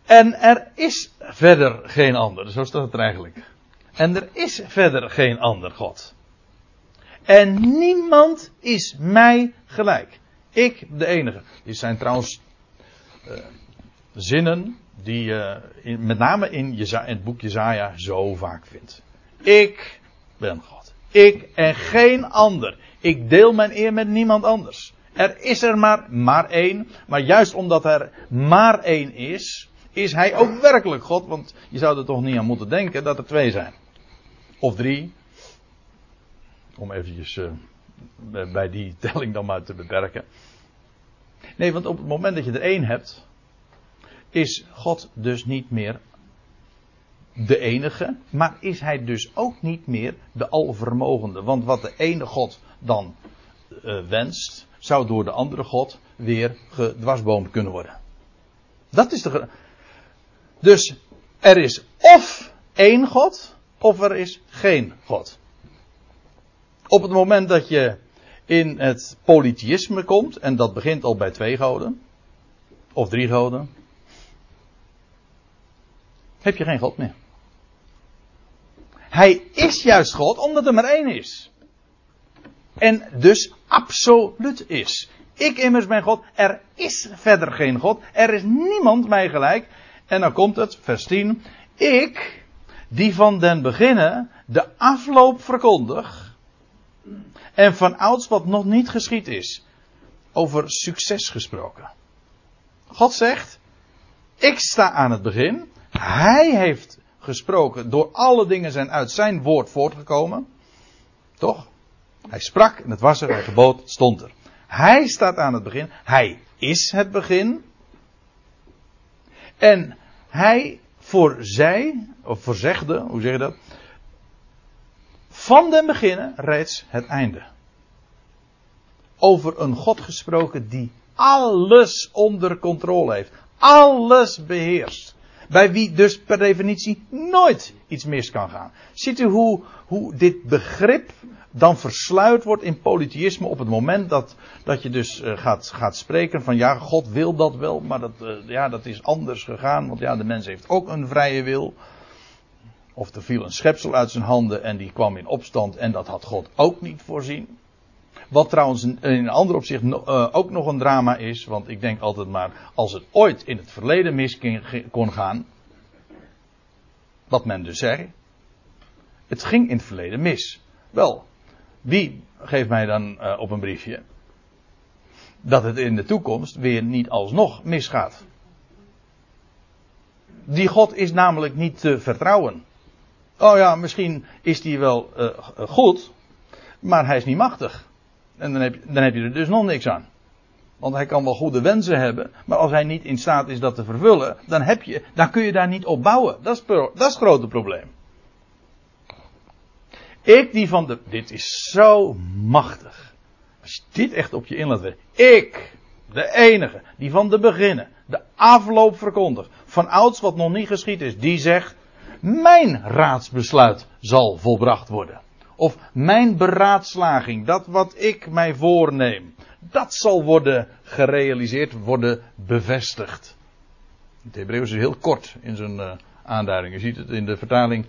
en er is verder geen ander. Zo staat het er eigenlijk. En er is verder geen ander God. En niemand is mij gelijk. Ik de enige. Dit zijn trouwens uh, zinnen die je met name in, in het boek Jezaja zo vaak vindt. Ik ben God. Ik en geen ander. Ik deel mijn eer met niemand anders. Er is er maar, maar één. Maar juist omdat er maar één is, is hij ook werkelijk God? Want je zou er toch niet aan moeten denken dat er twee zijn. Of drie. Om eventjes uh, bij die *laughs* telling dan maar te beperken. Nee, want op het moment dat je er één hebt, is God dus niet meer de enige, maar is hij dus ook niet meer de alvermogende. Want wat de ene God dan uh, wenst, zou door de andere God weer gedwarsboomd kunnen worden. Dat is de. Dus er is of één God, of er is geen God. Op het moment dat je in het polytheïsme komt, en dat begint al bij twee goden, of drie goden, heb je geen God meer. Hij is juist God omdat er maar één is. En dus absoluut is. Ik immers ben God. Er is verder geen God. Er is niemand mij gelijk. En dan komt het, vers 10. Ik, die van den beginnen de afloop verkondig. En van ouds wat nog niet geschied is. Over succes gesproken. God zegt, ik sta aan het begin. Hij heeft gesproken. Door alle dingen zijn uit zijn woord voortgekomen. Toch? Hij sprak en het was er, hij gebood, stond er. Hij staat aan het begin. Hij is het begin. En hij voorzij, of voorzegde, hoe zeg je dat? Van den beginnen reeds het einde. Over een God gesproken die alles onder controle heeft. Alles beheerst. Bij wie dus per definitie nooit iets mis kan gaan. Ziet u hoe, hoe dit begrip dan versluit wordt in polytheïsme op het moment dat, dat je dus uh, gaat, gaat spreken van ja, God wil dat wel, maar dat, uh, ja, dat is anders gegaan, want ja, de mens heeft ook een vrije wil. Of er viel een schepsel uit zijn handen en die kwam in opstand en dat had God ook niet voorzien. Wat trouwens in een ander opzicht uh, ook nog een drama is, want ik denk altijd maar, als het ooit in het verleden mis kon gaan, wat men dus zei, het ging in het verleden mis. Wel, wie geeft mij dan uh, op een briefje dat het in de toekomst weer niet alsnog misgaat? Die God is namelijk niet te vertrouwen. Oh ja, misschien is die wel uh, goed, maar hij is niet machtig. En dan heb, je, dan heb je er dus nog niks aan. Want hij kan wel goede wensen hebben, maar als hij niet in staat is dat te vervullen, dan, heb je, dan kun je daar niet op bouwen. Dat is, dat is het grote probleem. Ik die van de. Dit is zo machtig. Als je dit echt op je in. Ik, de enige, die van de beginnen, de afloop verkondigt. Van ouds wat nog niet geschied is, die zegt. Mijn raadsbesluit zal volbracht worden. Of mijn beraadslaging, dat wat ik mij voorneem, dat zal worden gerealiseerd, worden bevestigd. Het Hebreeuws is heel kort in zijn uh, aanduiding. Je ziet het in de vertaling,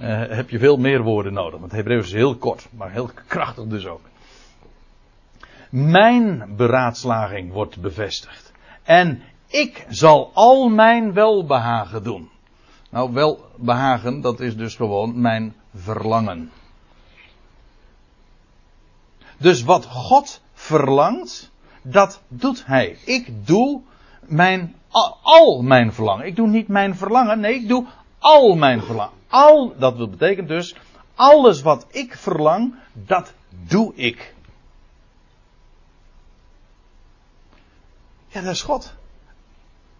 uh, heb je veel meer woorden nodig. Want het Hebreeuws is heel kort, maar heel krachtig dus ook. Mijn beraadslaging wordt bevestigd. En ik zal al mijn welbehagen doen. Nou, welbehagen, dat is dus gewoon mijn verlangen. Dus wat God verlangt, dat doet Hij. Ik doe mijn, al mijn verlangen. Ik doe niet mijn verlangen, nee, ik doe al mijn verlangen. Al, dat wil betekenen dus, alles wat ik verlang, dat doe ik. Ja, dat is God.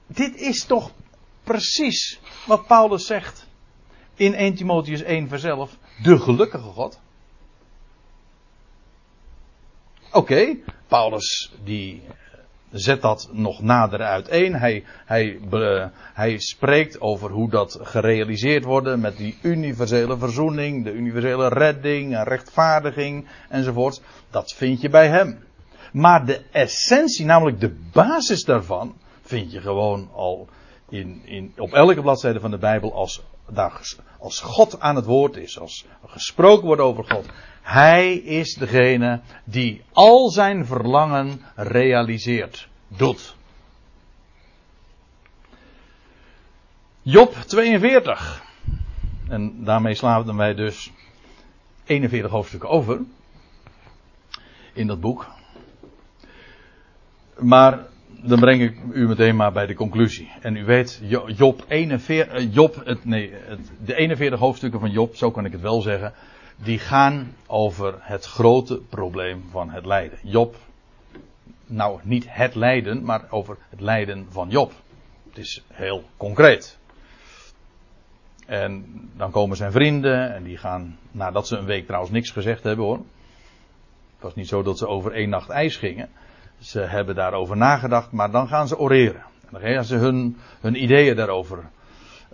Dit is toch precies wat Paulus zegt in 1 Timotheus 1 vers 11. De gelukkige God. Oké, Paulus die zet dat nog nader uiteen. Hij, hij, hij spreekt over hoe dat gerealiseerd wordt met die universele verzoening, de universele redding en rechtvaardiging enzovoort. Dat vind je bij hem. Maar de essentie, namelijk de basis daarvan, vind je gewoon al in, in, op elke bladzijde van de Bijbel als, als God aan het woord is, als gesproken wordt over God. Hij is degene die al zijn verlangen realiseert, doet. Job 42. En daarmee slaan wij dus 41 hoofdstukken over. In dat boek. Maar dan breng ik u meteen maar bij de conclusie. En u weet, Job 41, Job, het, nee, het, de 41 hoofdstukken van Job, zo kan ik het wel zeggen die gaan over het grote probleem van het lijden. Job, nou niet het lijden, maar over het lijden van Job. Het is heel concreet. En dan komen zijn vrienden en die gaan, nadat ze een week trouwens niks gezegd hebben hoor. was niet zo dat ze over één nacht ijs gingen. Ze hebben daarover nagedacht, maar dan gaan ze oreren. En dan gaan ze hun, hun ideeën daarover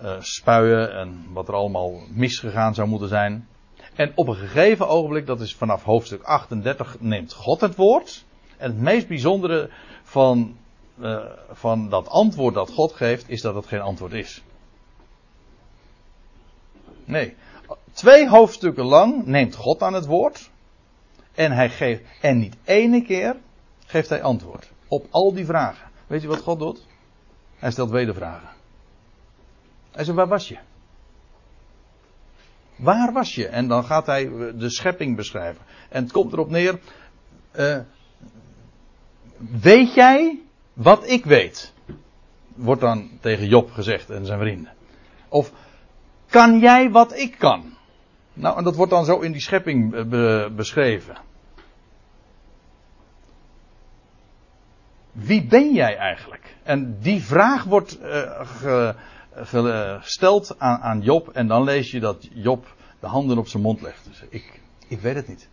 uh, spuien en wat er allemaal misgegaan zou moeten zijn. En op een gegeven ogenblik, dat is vanaf hoofdstuk 38, neemt God het woord. En het meest bijzondere van, uh, van dat antwoord dat God geeft, is dat het geen antwoord is. Nee. Twee hoofdstukken lang neemt God aan het woord. En hij geeft, en niet ene keer geeft hij antwoord. Op al die vragen. Weet je wat God doet? Hij stelt wedervragen. Hij zegt, waar was je? Waar was je? En dan gaat hij de schepping beschrijven. En het komt erop neer. Uh, weet jij wat ik weet? Wordt dan tegen Job gezegd en zijn vrienden. Of kan jij wat ik kan? Nou, en dat wordt dan zo in die schepping be beschreven. Wie ben jij eigenlijk? En die vraag wordt uh, gesteld aan, aan, Job. En dan lees je dat Job de handen op zijn mond legt. Dus ik, ik weet het niet.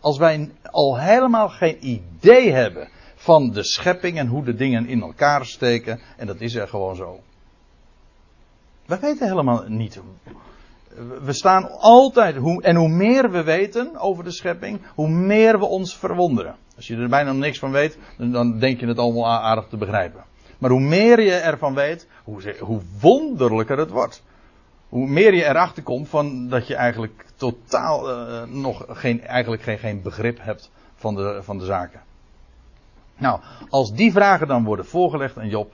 Als wij al helemaal geen idee hebben van de schepping en hoe de dingen in elkaar steken. En dat is er gewoon zo. Wij weten helemaal niet. We staan altijd, hoe, en hoe meer we weten over de schepping, hoe meer we ons verwonderen. Als je er bijna niks van weet, dan denk je het allemaal aardig te begrijpen. Maar hoe meer je ervan weet, hoe, wonderlijker het wordt. Hoe meer je erachter komt van dat je eigenlijk totaal uh, nog geen, eigenlijk geen, geen begrip hebt van de, van de zaken. Nou, als die vragen dan worden voorgelegd aan Job,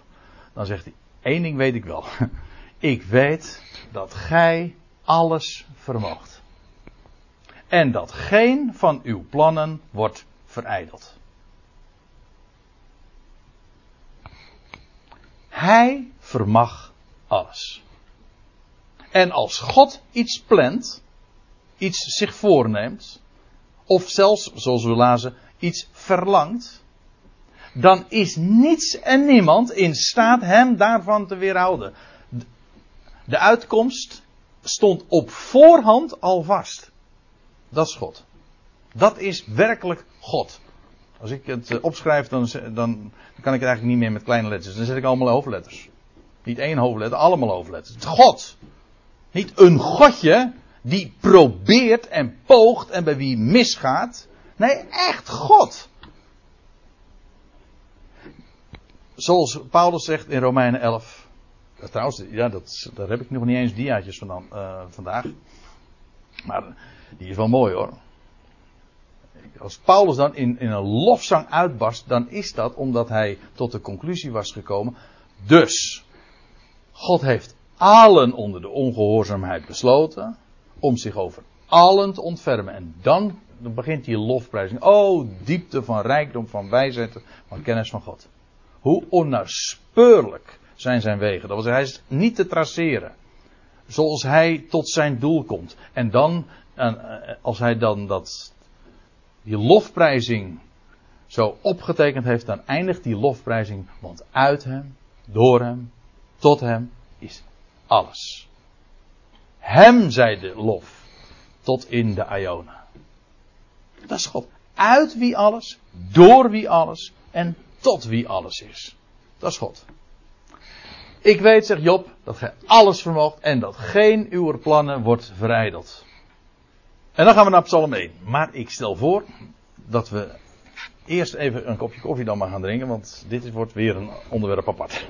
dan zegt hij, één ding weet ik wel. *laughs* Ik weet dat gij alles vermoogt. En dat geen van uw plannen wordt verijdeld. Hij vermag alles. En als God iets plant, iets zich voorneemt, of zelfs, zoals we lazen, iets verlangt, dan is niets en niemand in staat hem daarvan te weerhouden. De uitkomst stond op voorhand al vast. Dat is God. Dat is werkelijk God. Als ik het eh, opschrijf, dan, dan, kan ik het eigenlijk niet meer met kleine letters. Dan zet ik allemaal hoofdletters. Niet één hoofdletter, allemaal hoofdletters. God. Niet een godje die probeert en poogt en bij wie misgaat. Nee, echt God. Zoals Paulus zegt in Romeinen 11. Trouwens, ja, dat, daar heb ik nog niet eens diaatjes van uh, vandaag. Maar die is wel mooi hoor. Als Paulus dan in, in een lofzang uitbarst, dan is dat omdat hij tot de conclusie was gekomen. Dus, God heeft allen onder de ongehoorzaamheid besloten om zich over allen te ontfermen. En dan, begint die lofprijzing. Oh, diepte van rijkdom, van wijsheid, van kennis van God. Hoe onnaspeurlijk zijn zijn wegen. Dat was, hij is niet te traceren. Zoals hij tot zijn doel komt. En dan, als hij dan dat, die lofprijzing zo opgetekend heeft, dan eindigt die lofprijzing. Want uit hem, door hem, tot hem is alles. Hem zij de lof tot in de Iona. Dat is God. Uit wie alles, door wie alles en tot wie alles is. Dat is God. Ik weet, zegt Job, dat gij alles vermoogt en dat geen uw plannen wordt verijdeld. En dan gaan we naar Psalm 1. Maar ik stel voor dat we eerst even een kopje koffie dan maar gaan drinken, want dit wordt weer een onderwerp apart.